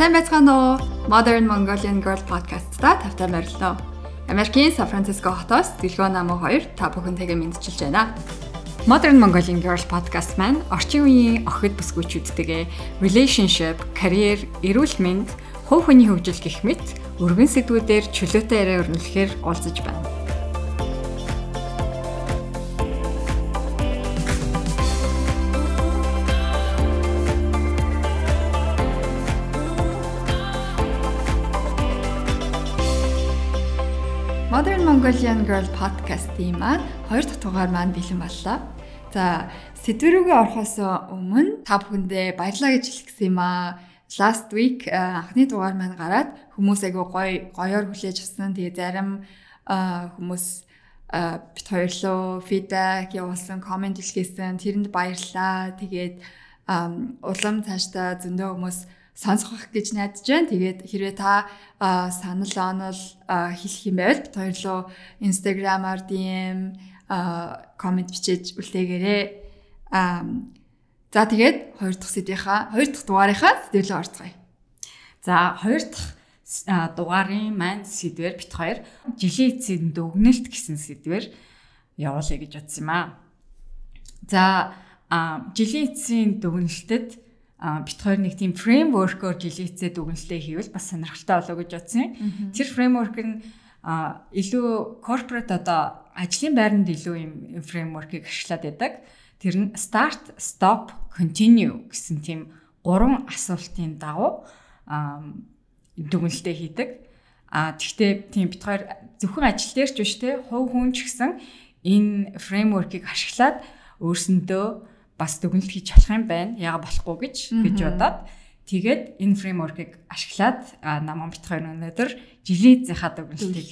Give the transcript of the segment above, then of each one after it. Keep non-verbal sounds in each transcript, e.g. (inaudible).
Сайн байцгаана уу? Modern Mongolian Girl podcast-та тавтай морилно. Америкийн Сан Франциско хотоос Дэлгөө намуу 2 та бүхэнтэйгээ мэдчилж байна. Modern Mongolian Girl podcast маань орчин үеийн охид бүсгүйчүүдтэйгээ relationship, career, эрүүл мэнд, хувь хүний хөгжил гэх мэт өргөн сэдвүүдээр чөлөөтэй яриа өрнөлөхээр уулзаж байна. Mongolian Girl podcast-ийн маань хоёр дахь дугаар маань бэлэн боллоо. За, сэдвэрүүгээ орохоос өмнө та бүхэндээ баярлалаа гэж хэлэх гэсэн юм аа. Last week анхны дугаар маань гараад хүмүүс айгу гоё гоёор хүлээж авсан. Тэгээ зарим хүмүүс бит хоёрлоо фидбек явуулсан, комент илгээсэн. Тэрэнд баярлалаа. Тэгээд улам цаашдаа зөндөө хүмүүс сонсох гэж найдаж байна. Тэгээд хэрвээ та санал онол хэлэх юм байвал хоёрлоо Instagram-аар DM комент бичиж үлдээгээрэй. За тэгээд хоёр дахь сэдвийнхаа хоёр дахь дугаарынхаа сэдвэлөө орцгоё. За хоёр дахь дугаарын маань сэдвэр бит хоёр жилийн эцсийн дүгнэлт гэсэн сэдвэр явуулъя гэж бодсон юм аа. За жилийн эцсийн дүгнэлтэд бит хоёр нэг тийм фреймворкоор жилийцээ дүгнэлтээ хийвэл бас сонирхолтой болоо гэж бодсон юм. Тэр фреймворк нь илүү корпорат одоо ажлын байранд илүү юм фреймворкийг ашиглаад байдаг. Тэр нь start, stop, continue гэсэн тийм гурван асуултын дагуу дүгнэлтээ хийдэг. А тэгвэл тийм бит хоёр зөвхөн ажил дээр ч биш те хувь хүн ч гэсэн энэ фреймворкийг ашиглаад өөрсөндөө бас дүгнэлт хийж болох юм байна. Яага болохгүй гэж гэж бодоод тэгээд энэ фреймворкийг ашиглаад намаа бит хоёр өнөөдөр жилийн зэхаа дүгнэлтийг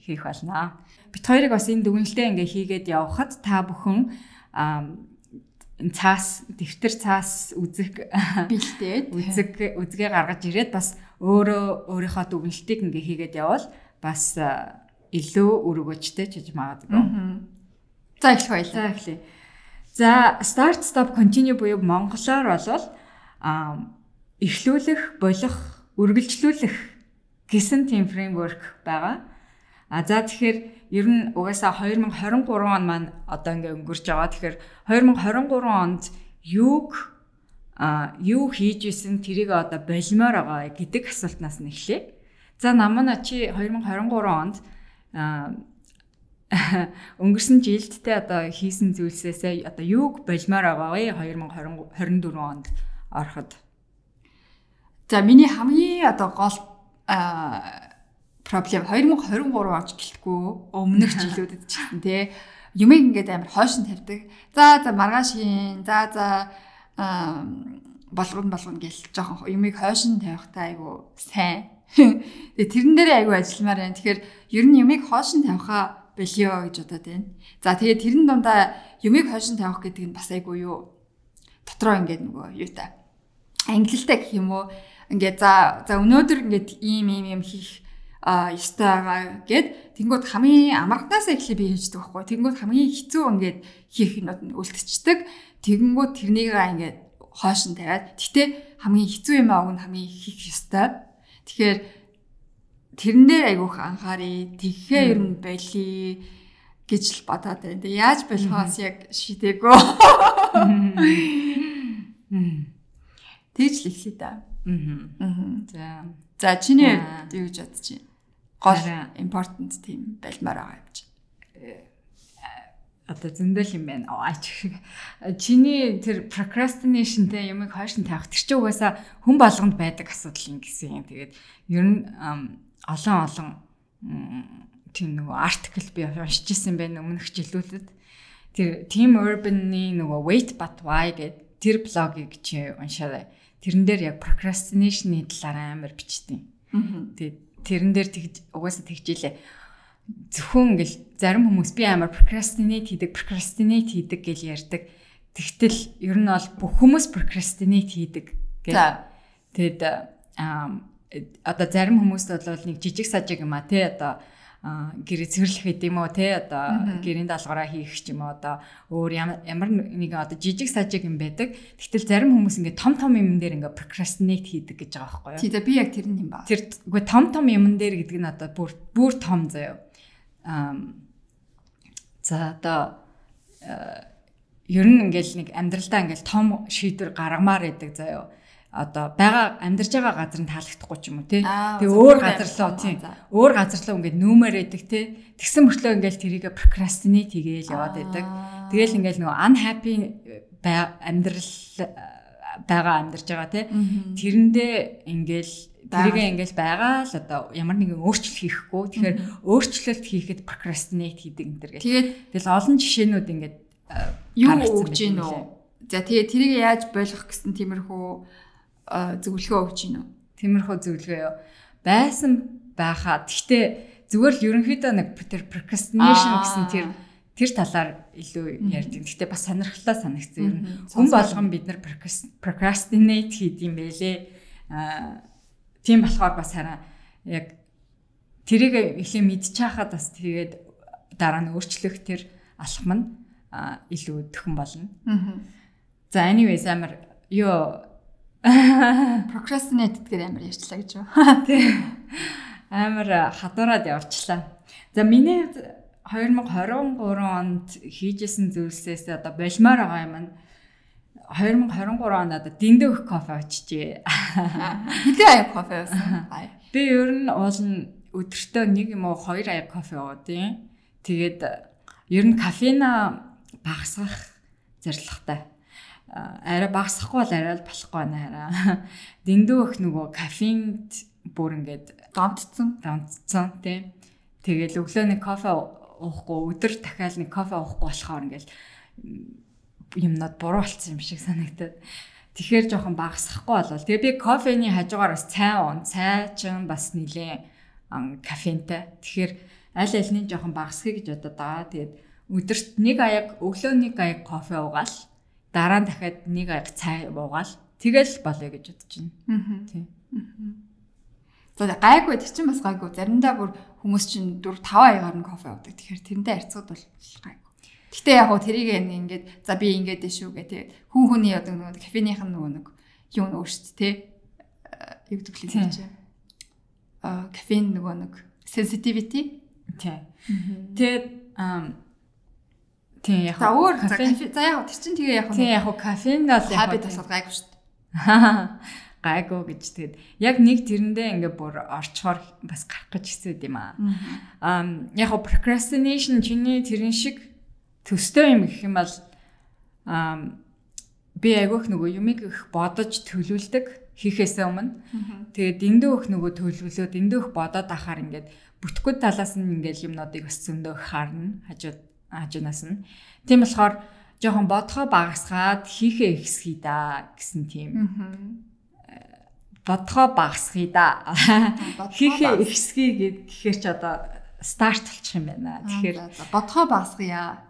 хийх болно. Бит хоёрыг бас энэ дүгнэлтээ ингээ хийгээд явхад та бүхэн цаас дэвтэр цаас үзэг (laughs) бэлдээд үзэг үзгээ гаргаж ирээд бас өөрөө өөрийнхөө дүгнэлтийг ингээ хийгээд явбал бас илүү өргөжтэй чиж магадгүй. За эхлэх баялаа. За эхлэе. За start stop continue буюу монголоор болвол а эхлүүлэх, болох, үргэлжлүүлэх гэсэн тийм фреймворк байгаа. А за тэгэхээр ер нь угаасаа 2023 он маань одоо ингээ өнгөрч байгаа. Тэгэхээр 2023 онд юуг а юу хийж исэн тэрийг одоо болимоор байгаа гэдэг асуултнаас нь эхлэе. За намна чи 2023 онд (laughs) өнгөрсөн жилдтэй одоо хийсэн зүйлсээсээ одоо юуг болмоор байгаа вэ 2024 онд ороход. За миний хамгийн одоо гол проблем 2023 онч гэлтгүй өмнөх (laughs) жилүүдэд ч гэсэн тий юмыг ингээд амар хойш нь тавьдаг. За за маргааш хийн. За за болгоно болгоно гэл жоохон юмыг хойш нь тавихтай айгу сайн. (laughs) Тэгээ тэрэн дээрээ айгу ажилламаар байна. Тэгэхээр ер нь юмыг хойш нь тавихаа болио гэж бодоод байна. За тэгээд тэрэн дундаа юмыг хойшин тавих гэдэг нь бас айгүй юу дотроо ингээд нөгөө юу та англилтай гэх юм уу? Ингээд за за өнөөдөр ингээд ийм ийм юм хийх а ёстой байгаа гэд тэнгууд хамгийн амархнаас эхлээ би хийждэг байхгүй. Тэнгууд хамгийн хэцүү ингээд хийх юмуд нь үлдчихдэг. Тэгэнгүүт тэрнийг ингээд хойш нь тавиад гэтээ хамгийн хэцүү юм аа уг нь хамгийн хийх ёстой. Тэгэхээр тэрэн дээр айгүйх анхаарий. Тэгэхээ ер нь болий гэж л бодоод байна. Тэг яаж болохоос яг шийдээгөө. Тэгж л ихлээ да. За. За чиний юу гэж бодож байна? Гол important тийм байлмаар байгаа юм чи. Э, одоо зөндөл юм байна. Аач. Чиний тэр procrastination-тэй юмыг хойш нь тавих тэр чинь угаасаа хүн болгонд байдаг асуудал юм гэсэн юм. Тэгээд ер нь олон олон тийм нөгөө артикл би уншиж ирсэн байна өмнөх жилүүдэд. Тэр Team Urban-ы нөгөө Wait but Why гэдэг тэр блогийг чи уншаарай. Тэрэн дээр яг procrastination-ы талаар амар бичтiin. Тэгээд тэрэн дээр тэгж угаасаа тэгжээ зөвхөн ингээл зарим хүмүүс би амар procrastinate хийдэг, procrastinate хийдэг гэж ярьдаг. Тэгтэл ер нь бол бүх хүмүүс procrastinate хийдэг гэх. Тэгэд одоо зарим хүмүүст бол нэг жижиг сажиг юм а тий одоо гэрээ цэвэрлэх гэдэг юм уу те одоо гэрийн даалгавраа хийх ч юм уу одоо өөр ямар нэгэн одоо жижиг сажиг юм байдаг. Тэгтэл зарим хүмүүс ингээд том том юм дээр ингээд procrastinate хийдэг гэж байгаа байхгүй юу? Тий, би яг тэр нь юм ба. Тэр үгүй том том юм дээр гэдэг нь одоо бүр бүр том заяа. Аа за одоо ер нь ингээл нэг амьдралдаа ингээл том шийдвэр гаргамаар байдаг заяа одоо байгаа амьдарч байгаа газар нь таалагдахгүй ч юм уу тий. Тэгээ өөр газар руу тий. Өөр газар руу ингээд нүүмээр идэг тий. Тэгсэн мөртлөө ингээд тэрийг procrastinate хийгээл яваад идэг. Тэгэл ингээд нөгөө unhappy амьдрал байгаа амьдарч байгаа тий. Тэрэндээ ингээд тэрийг ингээл байгаа л одоо ямар нэгэн өөрчлөлт хийхгүй. Тэгэхээр өөрчлөлт хийхэд procrastinate хийдэг энэ төр гэх. Тэгээд тэгэл олон жишээнүүд ингээд юу өгч гин үү? За тэгээ тэрийг яаж болох гэсэн тиймэрхүү зөвлөгөө өгч гин үү? Тиймэрхүү зөвлөгөө юу? Байсан байхаа. Гэхдээ зүгээр л ерөнхийдөө нэг тэр procrastination гэсэн тэр тэр талаар илүү ярьдаг. Гэхдээ бас сонирхолтой санагдсан юм. Хүн болгон бид нар procrastinate хийдэм байлээ. Аа тийм болохоор бас хараа яг тэрийг эхлээ мэдчихэхад бас тэгээд дараа нь өөрчлөх тэр алхам нь илүү төхөн болно. За anyways амар ёо Procrastinate гэдгээр амар ярьчлаа гэж юу? (laughs) Тийм. Амар хадуураад явчлаа. За миний 2023 онд хийжсэн зүйлсээс одоо болмоор байгаа юм нь 2023 онд одоо дэндүү их кофе очижээ. (laughs) Хэдэн аяг кофе уусан? Би ер нь уул нь өдөртөө нэг юм уу хоёр аяг кофе уудیں۔ Тэгээд ер нь кофена багасгах зорилготой арай багасахгүй бол арай болохгүй байна хараа. (laughs) Дэндүү их нөгөө кофеинд бүр ингээд донтцсон, донтцсон тийм. Тэгэл өглөө нэг кофе уухгүй өдөр дахиад нэг кофе уухгүй болохоор ингээд юмнууд буруу болцсон юм шиг санагдаад. Тэгэхээр жоохон багасахгүй болол. Тэгээ би кофений хажуугаар бас цай уун. Цай ч бас нилээ кофентэй. Тэгэхээр аль альний жоохон багасхийг гэж бодоод байгаа. Тэгээд өдөрт нэг аяг өглөө нэг аяг кофе уугаал дараа нь дахиад нэг цай уугаал тэгэл болоё гэж бодож байна. Тийм. За гайгүй тэр чинь бас гайгүй. Заримдаа бүр хүмүүс чинь 4 5 аягаар нь кофе уудаг. Тэгэхээр тэрэндээ харьцууд бол гайгүй. Гэтэ яг гоо тэрийг ингээд за би ингээд дээ шүү гэ тэгээд хүн хүний одоо нөгөө кофеных нь нөгөө нэг юу нөгөө шүү дээ юу гэдэг лээ чинь. Аа кофеин нөгөө нэг sensitivity. Тийм. Тэгээд Тийм яг. За өөр за яг тэр чинь тэгээ яг. Тийм яг кофеин бол яг хабит тасаад гайгүй шүү дээ. (laughs) Гайгүй гэж тэгээд яг нэг тэрэндээ ингээ бүр орчхоор бас гарах гэж хэсэд юм аа. Аа яг procrastination чиний тэрэн шиг төстэй юм гэх юм бол аа би айгүйх нөгөө юмыг их бодож төлөвлөдөг хийхээсээ өмнө. Тэгээд дэндүү их нөгөө төлөвлөө дэндүү их бодоод ахаар ингээд бүтгэд талаас нь ингээд юмнуудыг бас зөндөө харна. Хажууд хажуунаас нь. Тийм болохоор жоохон бодхоо багасгаад хийхээ ихсхий да гэсэн тийм. Бодхоо багасхий да. Хийхээ ихсхий гэхээр ч одоо старт болчих юм байна. Тэгэхээр бодхоо багасгая.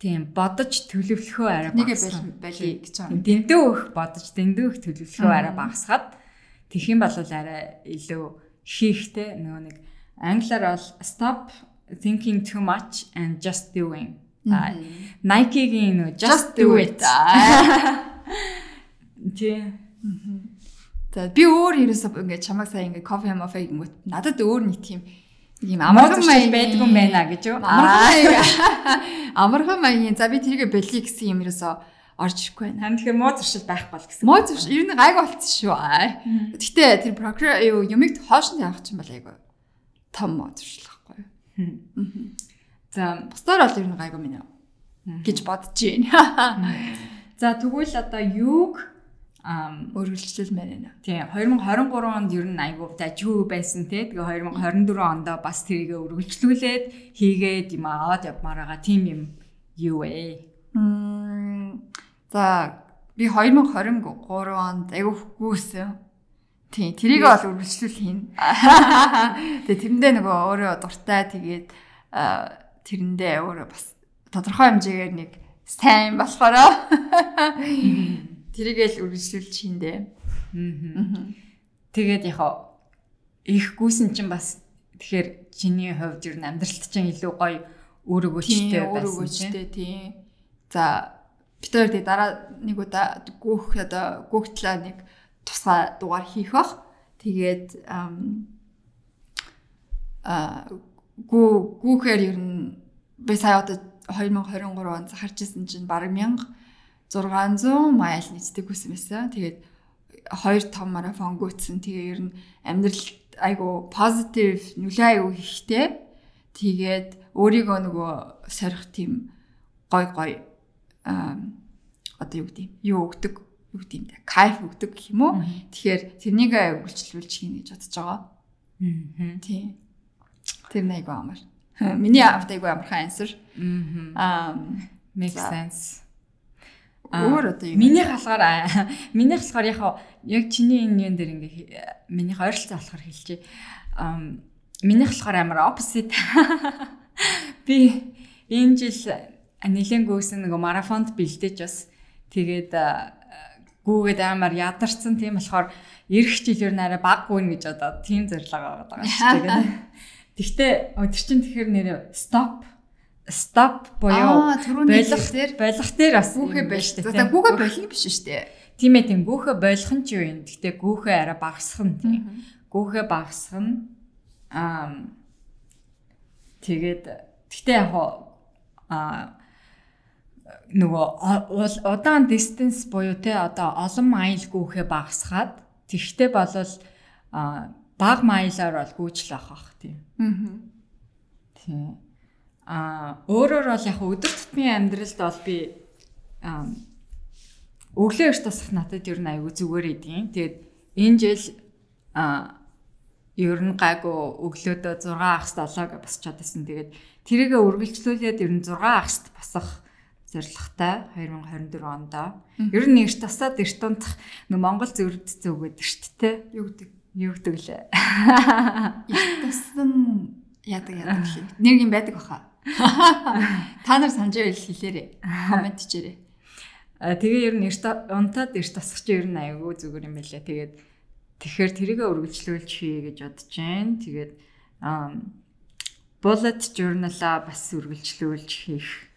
Тийм бодож төлөвлөхөө арай нэг байли гэж байна. Дэндүү их бодож дэндүү их төлөвлөхөө арай багасгаад тэгэх юм бол арай илүү хийхтэй нөгөө нэг англиар бол stop thinking too much and just doing. Nike-гийн нөө just do it. (laughs) Тий. За би өөр ерөөсөө ингээд чамаг сая ингээд кофе мофе гингүүт надад өөр нэг тийм ийм амархан маяг байдаг юм байна гэж юу? Амархан (laughs) маягийн за би тэрийг бэлий гэсэн юм ерөөсөө орж ирэхгүй байна. Хам тэгэхээр муу зуршил байхгүй бол гэсэн. Муу зуршил ер нь гайг болцсон шүү. Гэтэ тэр програм юу юмыг хоош нь явах чинь бол айгүй том муу зуршил За бусдаар бол ер нь гайгүй минь гэж бодож байна. За тэгвэл одоо юуг өргөлжлүүлмээр байна. Тийм 2023 онд ер нь айгүй дажгүй байсан те. Тэгээ 2024 онд бас тэрийг өргөлжлүүлээд хийгээд юм аваад явмаар байгаа тийм юм юу вэ? За би 2023 онд айгүй хөөсөн Тийм, тэрийг бол үргэлжлүүл хийн. (laughs) Тэгээ тэрэндээ нөгөө өөрөө дуртай тэгээд тэрэндээ өөрөө бас тодорхой хэмжээгээр нэг сайн болохоор (laughs) тэрийгэл үргэлжлүүлж хийндээ. Тэгээд яг их гүйсэн чинь бас Тэгэхээр чиний хувьд ер нь амьдралт чинь илүү гоё өөр өгөөчтэй өөр өгөөчтэй тийм. За бид хоёр тэгээ дараа нэг удаа гүүх одоо гүүхтлээ нэг тусгай дугаар хийх бах. Тэгээд а гүү гүүхээр ер нь би сая одоо 2023 онд харж ирсэн чинь бараг 1600 майл нийцдэг хүсэн байсан. Тэгээд хоёр том марафон гүйцсэн. Тэгээ ер нь амьдрал айгу позитив нөлөө айгу хийхтэй. Тэгээд өөрийгөө нөгөө сорих тийм гой гой одоо юу гэдэг юу өгдөг юу гэдэг юм бэ? Кайф өгдөг гэх юм уу? Тэгэхээр тэрнийг үйлчлүүлж хийнэ гэж бодож байгаа. Аа. Тийм. Тэр нэг амар. (laughs) Миний автайг амархан answer. Аа. Make sense. Өөр одоо юм. Миний халгаар (laughs) миний болохоор яг яг чиний энэ юм дээр ингээ миний ойролцоо болохоор хэлчихье. Аа миний болохоор амар opposite. (laughs) Би энэ жил нэлен гүйсэн нэг марафонд бэлдэж бас тэгээд гүүгээд амар ядарсан тийм болохоор эх жилээр нэрэ баг гүйн гэж одоо тийм зорилго байгаа шүү дээ. (laughs) Тэгтээ өдөр чинь тэгэхээр нэрэ stop stop буюу болох дээр болох дээр бас гүүхэ байж штэ. За гүүхэ болох биш штэ. Тийм ээ тийм гүүхэ болох нь ч юу юм. Гэтэ гүүхэ арай багасгах нь тийм. Гүүхэ багасгах нь аа тэгээд гэтэ яг аа нөгөө удаан distance буюу те одоо олон майл гүүхэ багасгаад тэгтээ болол баг майлаар бол гүйжил авах тийм. Аа. Тийм. Аа өөрөөр бол яг өдөр тутмын амьдралд бол би өглөө эрт тасах надад ер нь аюу зүгээр идэв. Тэгээд энэ жил аа ер нь гайгүй өглөөдөө 6 агс 7 гэж босч чадсан. Тэгээд тэрийгэ үргэлжлүүлээд ер нь 6 агст босох зорилготой 2024 онд. Ер нь эрт тасаад эрт унтах нөө Монгол зөвөрд зөвгөөд шүү дээ. Юу гэдэг? Юу гэдэг лээ. Эрт тасан яадаг яадаг (laughs) лээ. Нэг юм байдаг баха. (laughs) Та нар санаж байл хэлээрэй. Комент хийээрэй. Тэгээ ер нь эрт унтаад эрт тасах чи ер нь айгүй зүгээр юм байлаа. Тэгээд тэгэхээр тэрийгэ үргэлжлүүлж хий гэж бодож байна. Тэгээд bullet journal-а бас үргэлжлүүлж хийх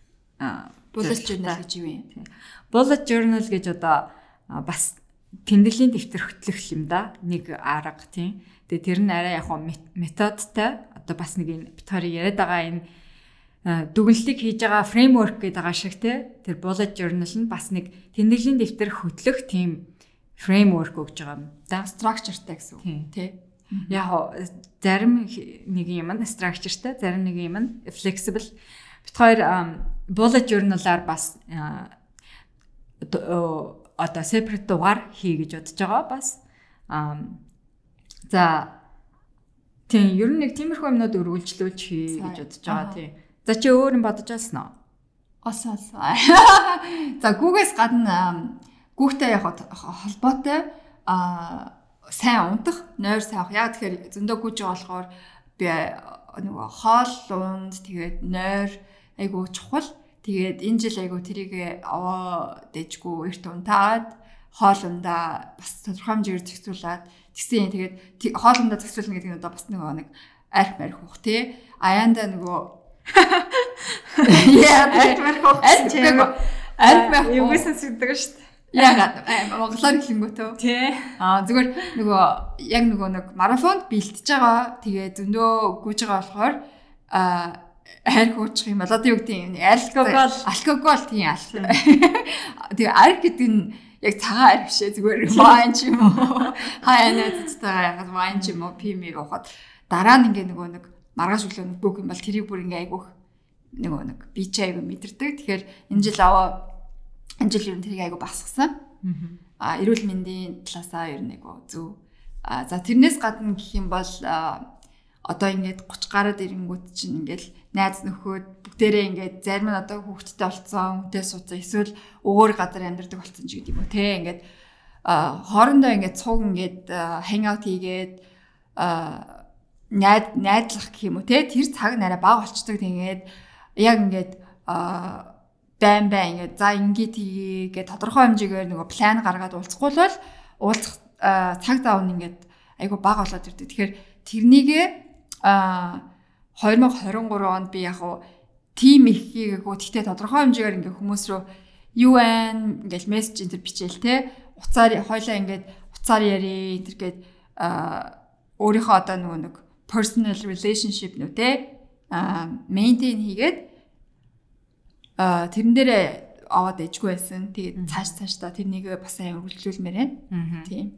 bullet journal гэж юу юм? Bullet journal гэж одоо бас тэмдэглэлийн дэвтэр хөтлөх юм да. Нэг арга тийм. Тэгээ тэр нь арай яг методтой. Одоо бас нэг энэ битори яриад байгаа энэ дүгнэлтийг хийж байгаа фреймворк гэдэг байгаа шиг те тэр bullet journal нь бас нэг тэмдэглэлийн дэвтэр хөтлөх тийм фреймворк өгж байгаа юм да. Structureтай гэсэн үг тий. Яг зарим нэг юм нь structureтай зарим нэг юм нь flexible. Бит хоёр bullet journal-аар бас одоо separate дугаар хий гэж бодож байгаа бас за тийм ер нь нэг тиймэрхүү юмнууд өргөлжлүүлж хий гэж бодож байгаа тийм За чи өөр юм бодож байсан уу? Осоос. (laughs) За гүүгээс гадна гүүхтэй яг холбоотой а сайн унтах, нойр сайн авах. Яг тэгэхээр зөндөө гүйж байгаа болохоор би нөгөө хоол унд тэгээд нойр айгу чухал. Тэгээд энэ жил айгу тэрийг аваа дэжгүй эрт унтаад хоолундаа бас тодорхой хэмжээгээр зохицуулаад тэгсэн. Тэгээд хоолундаа зохицуулна гэдэг нь одоо бас нөгөө нэг арх марх хух тий. Аяанда нөгөө (laughs) Яа, альмар хоо. Альмар юу гэсэн сүддэг шүү дээ. Яг монголоор хэлэнгүүтөө. Тий. Аа зүгээр нөгөө яг нөгөө нэг марафонд бэлтэж байгаа. Тэгээ зөндөө гүйж байгаа болохоор аа хайр хуучих юм бол одоо юу гэдэг юм алкогол алкогол тийм аль. Тэгээ арг гэдэг нь яг цагаан арь бишээ зүгээр вайн ч юм уу. Хаяа найзтайгаа ягаад вайн ч юм уу пимиг ухаад дараа нь ингээ нөгөө нэг маргааш өглөө бүх юм бол тэрийг бүр ингээ айгүйх нөгөө нэг би ч айгүй мэдэрдэг. Тэгэхээр энэ жил аваа энэ жил ер нь тэрийг айгүй басгасан. Аа эрүүл мэндийн талаасаа ер нь айгүй зөв. Аа за тэрнээс гадна гэх юм бол одоо ингээд 30 гараад ирэнгүүт чинь ингээд найз нөхөд бүгдээрээ ингээд зарим нь одоо хүүхдтэй болцсон, хүнтэй суудсан эсвэл өөр газар амьдардаг болцсон ч гэдэг юм уу. Те ингээд хоорондоо ингээд цуг ингээд хэнг аут хийгээд найд найдлах гэх юм уу. Те тэр цаг нараа баг болчдөг. Тэгээд яг ингээд байн байн ингээд за ингээд хийгээд тодорхой хэмжээгээр нөгөө план гаргаад уулзахгүй л уулзах цаг зав нь ингээд айгу баг болоод ирдэг. Тэгэхээр тэрнийгээ а 2023 онд би яг уу тим их хийгээгүй гэхдээ тодорхой хэмжээгээр ингээ хүмүүс рүү UN ингээл мессеж энэ төр бичээл те уцаар хойлоо ингээд уцаар яри энэ төр гээд өөрийнхөө одоо нөгөө нэг personal relationship нүү те maintain хийгээд тэрэн дээрээ аваад ижгүй байсан. Тэгээд цааш цааш та тэрнийг бас амар үргэлжлүүлмээр байна. Тийм.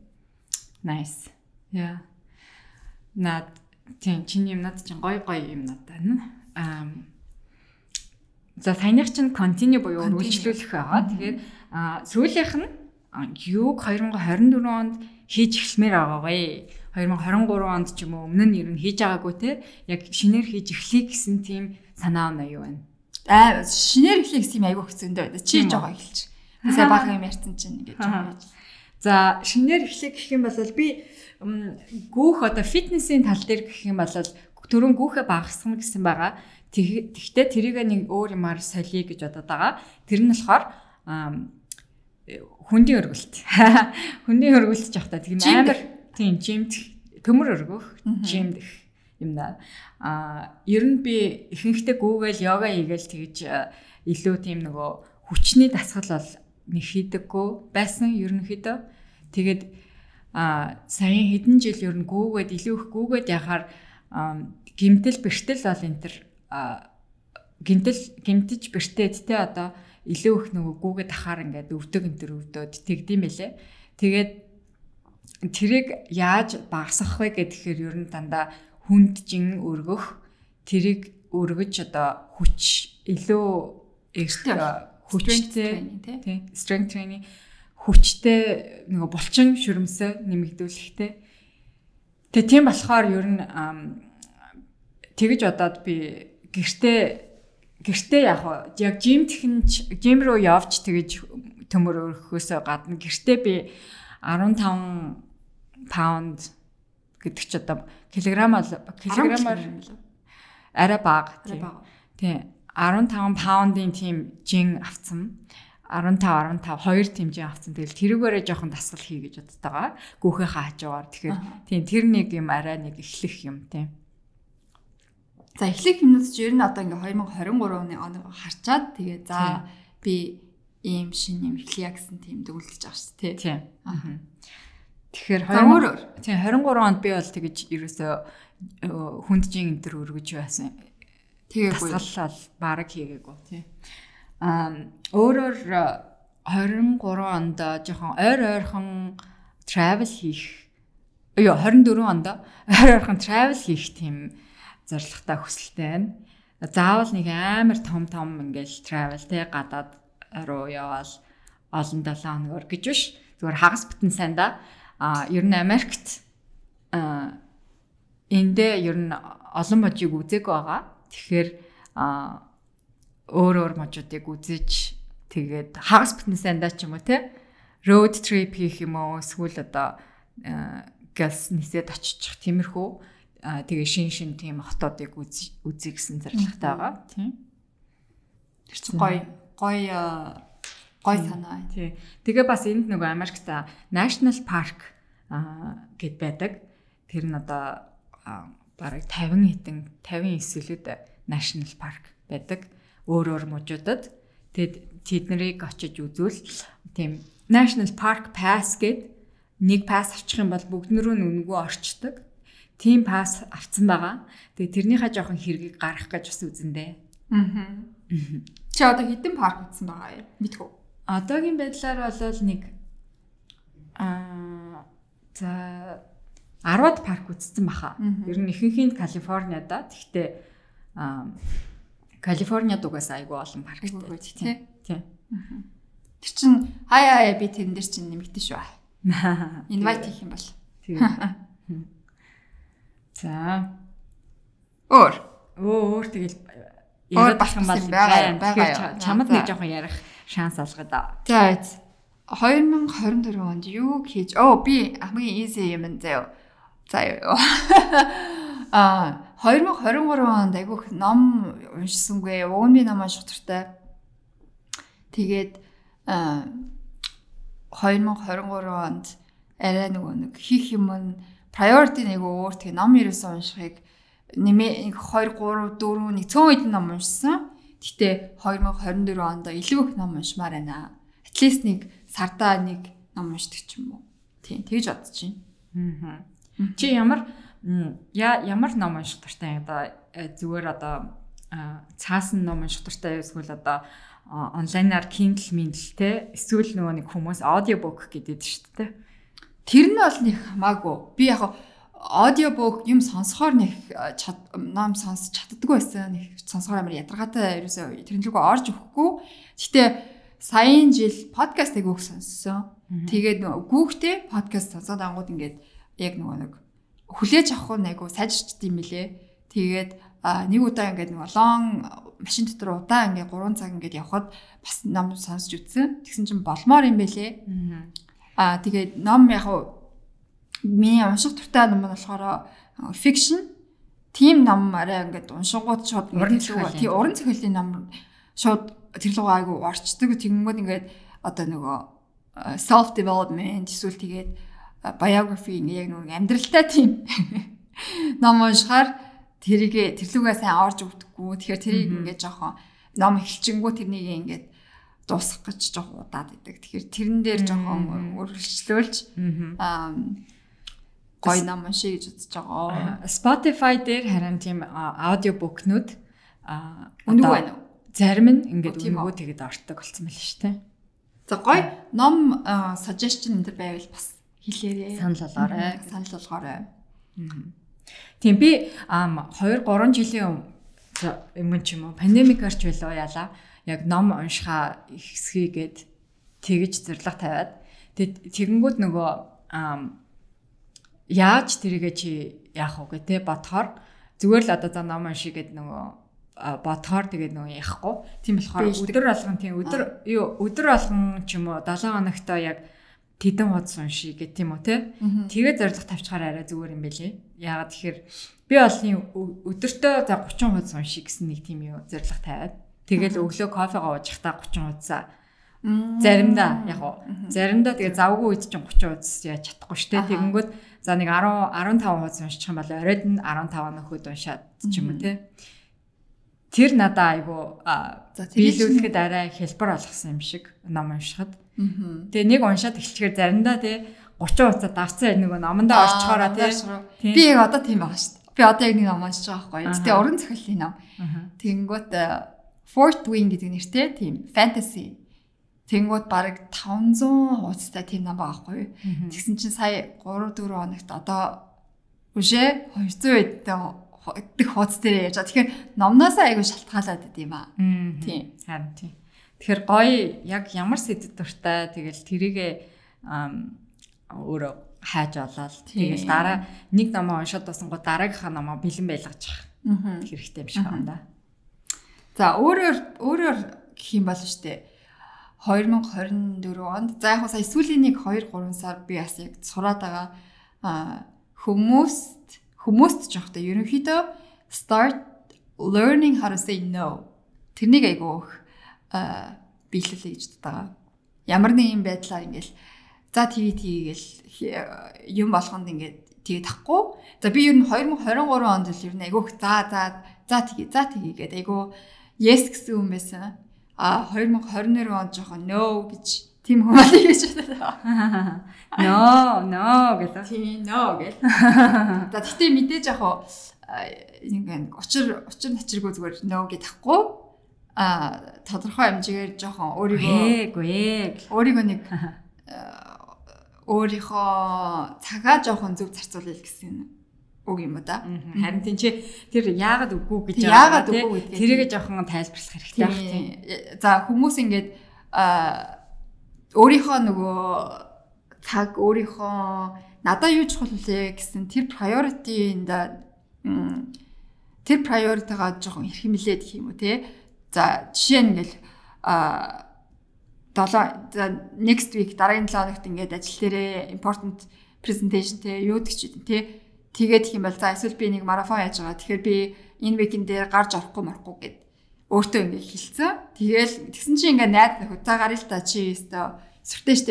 Nice. Yeah. Наад тийм чиний юмнууд чинь гоё гоё юмнууд байна. Аа За саяных чинь continue буюу үргэлжлүүлэх байгаа. Тэгээд сүүлийнх нь юуг 2024 онд хийж эхлэмээр байгаа вэ? 2023 онд ч юм уу өмнө нь ер нь хийж байгаагүй те яг шинээр хийж эхлэе гэсэн тийм санаа оноо юу байна? Аа шинээр эхлэе гэсэн юм айгүй хэцүүндээ байна. Чи жоо эхэлж. Сая бага юм ярьсан чинь ингэж байгаа. За шинээр эхлэе гэх юм бол би гүүх одоо фитнесийн тал дээр гэх юм бол төрөн гүүхээ багасгах гэсэн байгаа. Тэгтээ тэрийг нэг өөр юмар солиё гэж бодоод байгаа. Тэр нь болохоор хүндийн өргөлт. (laughs) Хүндийн өргөлт жоох та тийм амар Тийм, жимт төмөр өргөх, жимт юм да. А ер нь би ихэнхдээ гүүгээл йога хийгээл тэгж илүү тийм нөгөө хүчний дасгал бол нэг хийдэггүй байсан ерөнхийдөө. Тэгээд а саяхан хэдэн жил ер нь гүүгээд илүү их гүүгээд яхаар гимтэл бэртэл бол энэ төр гинтэл гимтэж бэртээд те одоо илүү их нөгөө гүүгээд ахаар ингээд өвдөг энэ төр өвдөд тэгдэм байлээ. Тэгээд тэрийг яаж багасгах вэ гэхээр ер нь дандаа хүнджин өргөх тэрийг өргөж одоо хүч илүү хүчтэй тий strength training хүчтэй нөгөө булчин шүрмсээ нэмэгдүүлэхтэй. Тэгээ тийм болохоор ер нь тэгж одоод би гэртээ гэртээ яг яг жим технч жим руу явж тэгж төмөр өргөхөөсөө гадна гэртээ би 15 паунд гэдэг чи одоо килограммаар килограммаар арай бага тийм. 15 паундын тийм жин авцсан 15 15 2 тийм жин авцсан тэгэл тэрүүгээрээ жоохон дасгал хий гэж боддог байгаа гүүхээ хаажгаар тэгэхээр тийм тэр нэг юм арай нэг эхлэх юм тийм. За эхлэх юмнууд ч ер нь одоо ингээ 2023 оны оноо харчаад тэгээ за би ийм шин юм эхлэе гэсэн тийм дүүлдэж байгаа шүү дээ тийм. Аа Тэгэхээр 20 тийм 23 онд би бол тэгэж ерөөсөө хүнджин энэ төр өргөж байсан. Тэгээгүй. Тасгаллал баг хийгээгүй тий. Өөрөөр 23 онд жоохон ойр ойрхон travel хийх ёо 24 онд ойр ойрхон travel хийх тийм зорилготой хүсэлтэй байна. Заавал нэг амар том том ингээл travel те гадаад руу яваал олон 7 хоногор гэж биш. Зүгээр хагас бүтэн сайн да а ер нь Америкт а эндээ ер нь олон можийг үзег байгаа. Тэгэхээр а өөр өөр можуудыг үзэж тэгээд хагас бүтэн сандаа ч юм уу те road trip хийх юм уу эсвэл одоо галс нисээд очих тиймэрхүү тэгээ шин шин тийм хотоодыг үзье гэсэн зорилготой байгаа тийм тэр чинь гоё гоё гой санаа. Тий. Тэгээ бас энд нөгөө Америкт National Park гэд байдаг. Тэр нь одоо бараг 50 хэдэн 59 үлээд National Park байдаг. Өөр өөр мужуудад. Тэгэд тэднийг очиж үзвэл тийм National Park Pass гэд нэг пасс авчих юм бол бүгд нөрөө нүнгөө орчдөг. Тим пасс авцсан байгаа. Тэгээ тэрнийхээ жоохон хэргийг гаргах гэж бас үзэндээ. Аа. Чи одоо хэдэн парк үзсэн байгаа юм? Мэдгүй. Одоогийн байдлаар бол нэг аа за 10-ад парк үзсэн баха. Ер нь ихэнх нь Калифорниада. Тэгтээ аа Калифорниад угаас айгүй олон парк тий. Тий. Тэр чин хаяа хаяа би тэрэн дээр чин нэмэгдэн шүү. (laughs) Инвайт хийх юм бол. Тий. За. Өөр. Өө өөр тэгэл яриад байх юм бол байгаа. Чамд нэг жоохон ярих шанс олгоо да. За 2024 онд юу хийж оо би хамгийн easy юм заяа. Заяа. А 2023 онд айгүйх ном уншсангүй. Би ном унших туртай. Тэгээд а 2023 онд арай нөгөө нэг хийх юм нь priority нэг өөр тэгээ ном ерөөсөө уншихыг нэмээ 2 3 4 нэг цөөн хэдэн ном уншсан. Гэтэ 2024 онд илүү их ном уншмаар байна. At least нэг сардаа нэг ном уншдаг ч юм уу. Тийм, тэгж бодож байна. Аа. Чи ямар я ямар ном унших дуртай одоо э, зүгээр одоо цаасан ном унших дуртай эсвэл одоо онлайнаар Kindle Mindle те эсвэл нөгөө нэг хүмүүс аудиобук гэдэг шүү дээ. Тэр нь бол нэг хамаагүй. Би яг аудиобук юм сонсохоор нэг ном сонсож чаддаггүй байсан. Нэг сонсохоор амар ядаргаатай ерөөсөө тэрнлүүгөө орж өгөхгүй. Гэтэ саяын жил подкаст аяг өөх сонссон. Тэгээд гүүхтэй подкаст сонсоод ангууд ингээд яг нөгөө нэг хүлээж авах нь айгу сайжирчд юм билэ. Тэгээд нэг удаа ингээд нэг лон машин дотор удаан ингээ 3 цаг ингээд явхад бас ном сонсч үзсэн. Тэгсэн чинь болмоор юм бэлээ. Аа тэгээд ном яг миний унших туртай ном нь болохоор fiction тийм ном арай ингээд уншингууд шууд зохиолын тий уран зохиолын ном шууд тэр лугаа айгу орчдөг. Тэгэнгүүт ингээд одоо нөгөө self development эсвэл тэгээд biography яг нэг амьдралтай тийм (laughs) ном уншихаар тэрийгэ тэрлүүгээ сайн орж өгдөггүй. Тэгэхээр тэрийг ингээд жоохон ном эхэлчингүү тэрнийг ингээд дуусгах гэж жоохон удаад идэг. Тэгэхээр тэрэн дээр жоохон өргөлчлөөлж аа гой ном уншия гэж бодож байгаа. Spotify дээр харин тийм аудиобукнууд аа өнгөө байна уу? Зарим нь ингээд өнгөө тэгэд ортог болсон байл шүү дээ. За гой ном suggestion энэ төр байвал бас хэлээрээ. Санал болгоорой. Санал болгоорой. Тийм би 2 3 жилийн өмнө ч юм уу пандемикаар ч байлоо яла. Яг ном уншихаа ихсгийгээд тэгж зэрлэг тавиад тэгэнгүүт нөгөө яаж тэрийгэ чи яах вэ те бодохоор зүгээр л одоо за ном уншигээд нөгөө бодохоор тэгээд нөгөө яахгүй. Тийм болохоор өдөр болгон тийм өдөр юу өдөр болгон ч юм уу 7 хоногтой яг тэдэн хуудас уншия гэх тийм үү те. Тэгээ зориг тавьчихаар арай зүгээр юм байлээ. Яагаад тэгэхээр би олны өдөртөө за 30 хуудас уншия гэсэн нэг тийм юу зориг тавиад. Тэгэл өглөө кофегаа ууж захтаа 30 хуудасаа. Заримдаа яг уу заримдаа тэгээ завгүй үед чинь 30 хуудас яаж чадахгүй штэ. Тэгэнгүүт за нэг 10 15 хуудас уншчих юм бол оройд нь 15 нөхөд уншаад ч юм уу те тэр надаа айгу биелүүлэхэд арай хэлбэр болгосон юм шиг ном уншихад Тэгээ нэг уншаад эхэлчихээр заримдаа тий 30 хуцаа давцсан нөгөө номондоо орчхороо тий. Би яг одоо тийм байгаа шүү дээ. Би одоо яг нэг ном уншиж байгаа байхгүй. Тэгээ уран зохиолын ном. Тэгэнгүүт э, Fourth Wing гэдэг нэртэй тийм fantasy. Тэнгүүд баг 500 хуудастай тийм ном байгаа байхгүй. Тэгсэн чинь сая 3 4 хоногт одоо үшээ 200 эдэх хуудас дээр яаж. Тэгэхээр номноосоо айгүй шалтгаалаад идэм аа. Тийм. Харин тийм. Тэгэхээр гоё яг ямар сэдэд дуртай тэгэл тэрийгэ өөрөө хайж олоод тэгэл дараа нэг номоо уншаад басангуу дараагийнхаа номоо бэлэн байлгачих хэрэгтэй юм шиг байна да. За өөрөөр өөрөөр гэх юм бол штэ 2024 онд за яг сая сүүлийн нэг 2 3 сар би бас яг сураад байгаа хүмүүст хүмүүст ч явахдаа ерөнхийдөө start learning how to say no тэрнийг айгуух биелүүлээ гэж байгаа. Ямар нэгэн байдлаар ингээл за тв тгийгээл юм болгонд ингээд тэгээ тахгүй. За би ер нь 2023 онд л ер нь айгуух за за за тгий за тгий гэдэг айгуу yes гэсэн юм байсан. А 2022 онд жоохон no гэж тийм хүмүүс гэж байна. (laughs) No, no гэдэг. Тийм no гэл. (laughs) За тэгтээ мэдээж яг ингээд учир учир начиргүй зүгээр no гэдэгхгүй а тодорхой хэмжээгээр жоохон өөрийгөө ээгүй өөрийгөө нэг (laughs) өөрийнхөө цагаа жоохон зөв зарцуулъя гэсэн үг юм да. Харин тийм чи тэр яагаад үгүй гэж яагаад үгүй гэдэг тэрийг жоохон тайлбарлах хэрэгтэй тийм. За хүмүүс ингээд өөрийнхөө нөгөө цаг өөрийнхөө надад юу чухал вэ гэсэн тэр priority-нд тэр priority-гаа жоохон хэрхэмлээд гэх юм уу те. За жишээ нь ингээл а 7 за next week дараагийн 7 хоногт ингээд ажил дээрээ important presentation те юу гэж те. Тэгээд их юм бол за эсвэл би нэг марафон яаж байгаа. Тэгэхээр би энэ weekend дээр гарч орохгүй марахгүй гэд өөртөө ингээд хэлсэн. Тэгээл тэгсэн чинь нөхөд за гарыг л та чи өстө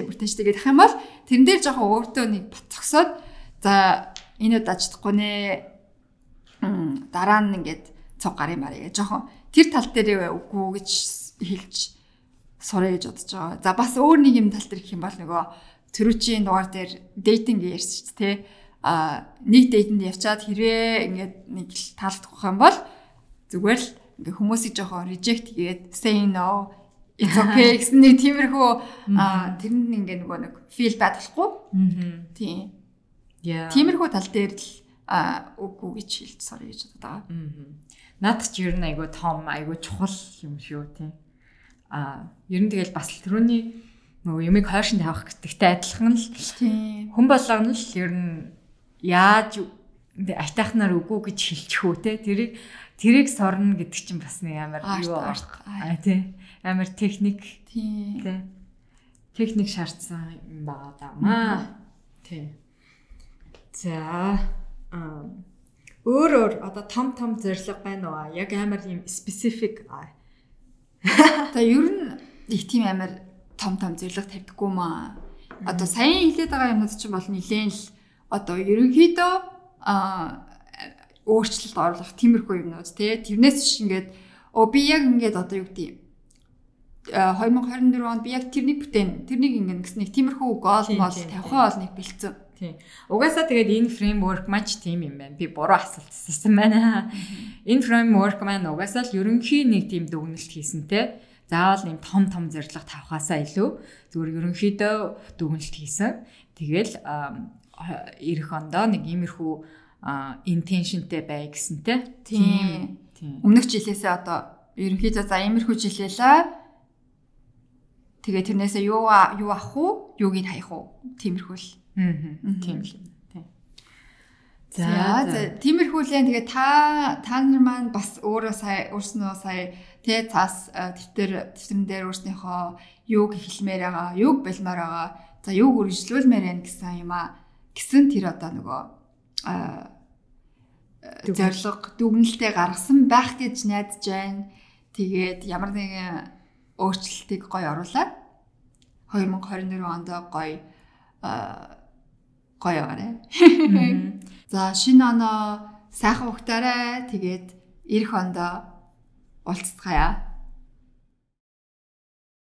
бүртэн штэ гэдэг юм бол тэрэн дээр жоохон өөртөө нэг бат зогсоод за энэ удаа ажилтахгүй нэ дараа нь ингээд цог гарын марыг жоохон тэр тал дээр үгүй гэж хэлж сураа гэж бодож байгаа. За бас өөр нэг юм тал дээр гэх юм бол нөгөө төрүүчийн дугаар дээр дейтинг ярьсан шүү дээ. А нэг дейтэнд явчаад хэрвээ ингээд нэг таалдах юм бол зүгээр л ингээ хүмүүсийг жоохон reject хийгээд say no it's okay гэсэн нэг тиймэрхүү тэрэнд ингээ нөгөө нэг feel bad болохгүй. Тийм. Яа. Тиймэрхүү тал дээр л үгүй гэж хэлж сорё гэж бодоод байгаа. Надад ч ер нь айгүй том айгүй чухал юм шүү тийм. А ер нь тэгэл бас түрүүний нөгөө юмыг хойшин тавих гэдэгтэй адилхан л тийм. Хүн болгоно л ер нь яаж айтайхнаар үгүй гэж хэлчихвөө те тэрийг тэрийг сорно гэдэг чинь бас нэг амар юу аа. тий. Амар техник. Тий. Техник шаардсан юм байгаа даа тий. За өөр өөр. Одоо том том зорилго байна уу? Яг амар юм specific (laughs) та ер нь их тийм амар том том зорилго тавьдаггүй маа одоо сайн хэлээд байгаа юмнууд чинь бол нилээн л одоо ерөнхийдөө а өөрчлөлт оруулах тиймэрхүү юмнууд тий тэрнээс биш ингээд оо би яг ингээд одоо юу гэдэг 2024 онд би яг тэрнийг бүтээн тэрнийг ингээд гэсэн нэг тиймэрхүү гол мол тавихаа бол нэг бэлдсэн Тийм. Угаасаа тэгээд энэ фреймворк маш тийм юм байна. Би буруу асуулт хийсэн байна. Энэ фреймворк маань угаасаа л ерөнхий нэг тийм дүгнэлт хийсэнтэй. Заавал нэм том том зорилго тавихаасаа илүү зүгээр ерөнхийдөө дүгнэлт хийсэн. Тэгэл ирэх ондоо нэг иймэрхүү интеншнтэй бай гэсэнтэй. Тийм. Тийм. Өмнөх жилээсээ одоо ерөнхийдөө за иймэрхүү жилээлээ тэгээ тэрнээсээ юу юу авах уу, юуг нь хаях уу? Тиймэрхүү л. Аа. Тийм л. За за тиймэрхүүлэн тэгээ та та нар маань бас өөрөө сая өөрснөө сая тэ цаас дэвтэр дэвтэрэн дээр өөрснийхөө юуг хэлмээр байгаа, юуг болмоор байгаа, за юуг үргэлжлүүлмээр байна гэсэн юм а. Гэсэн тэр одоо нөгөө а зориг дүгнэлтээ гаргасан байх гэж найдаж байна. Тэгээд ямар нэгэн өөрчлөлтийг гоё оруулаад 2024 онд гоё гоё яваарэ. (laughs) За шинэ оноо сайхан ухтаарай. Тэгээд эх ондоо уулзцгаая.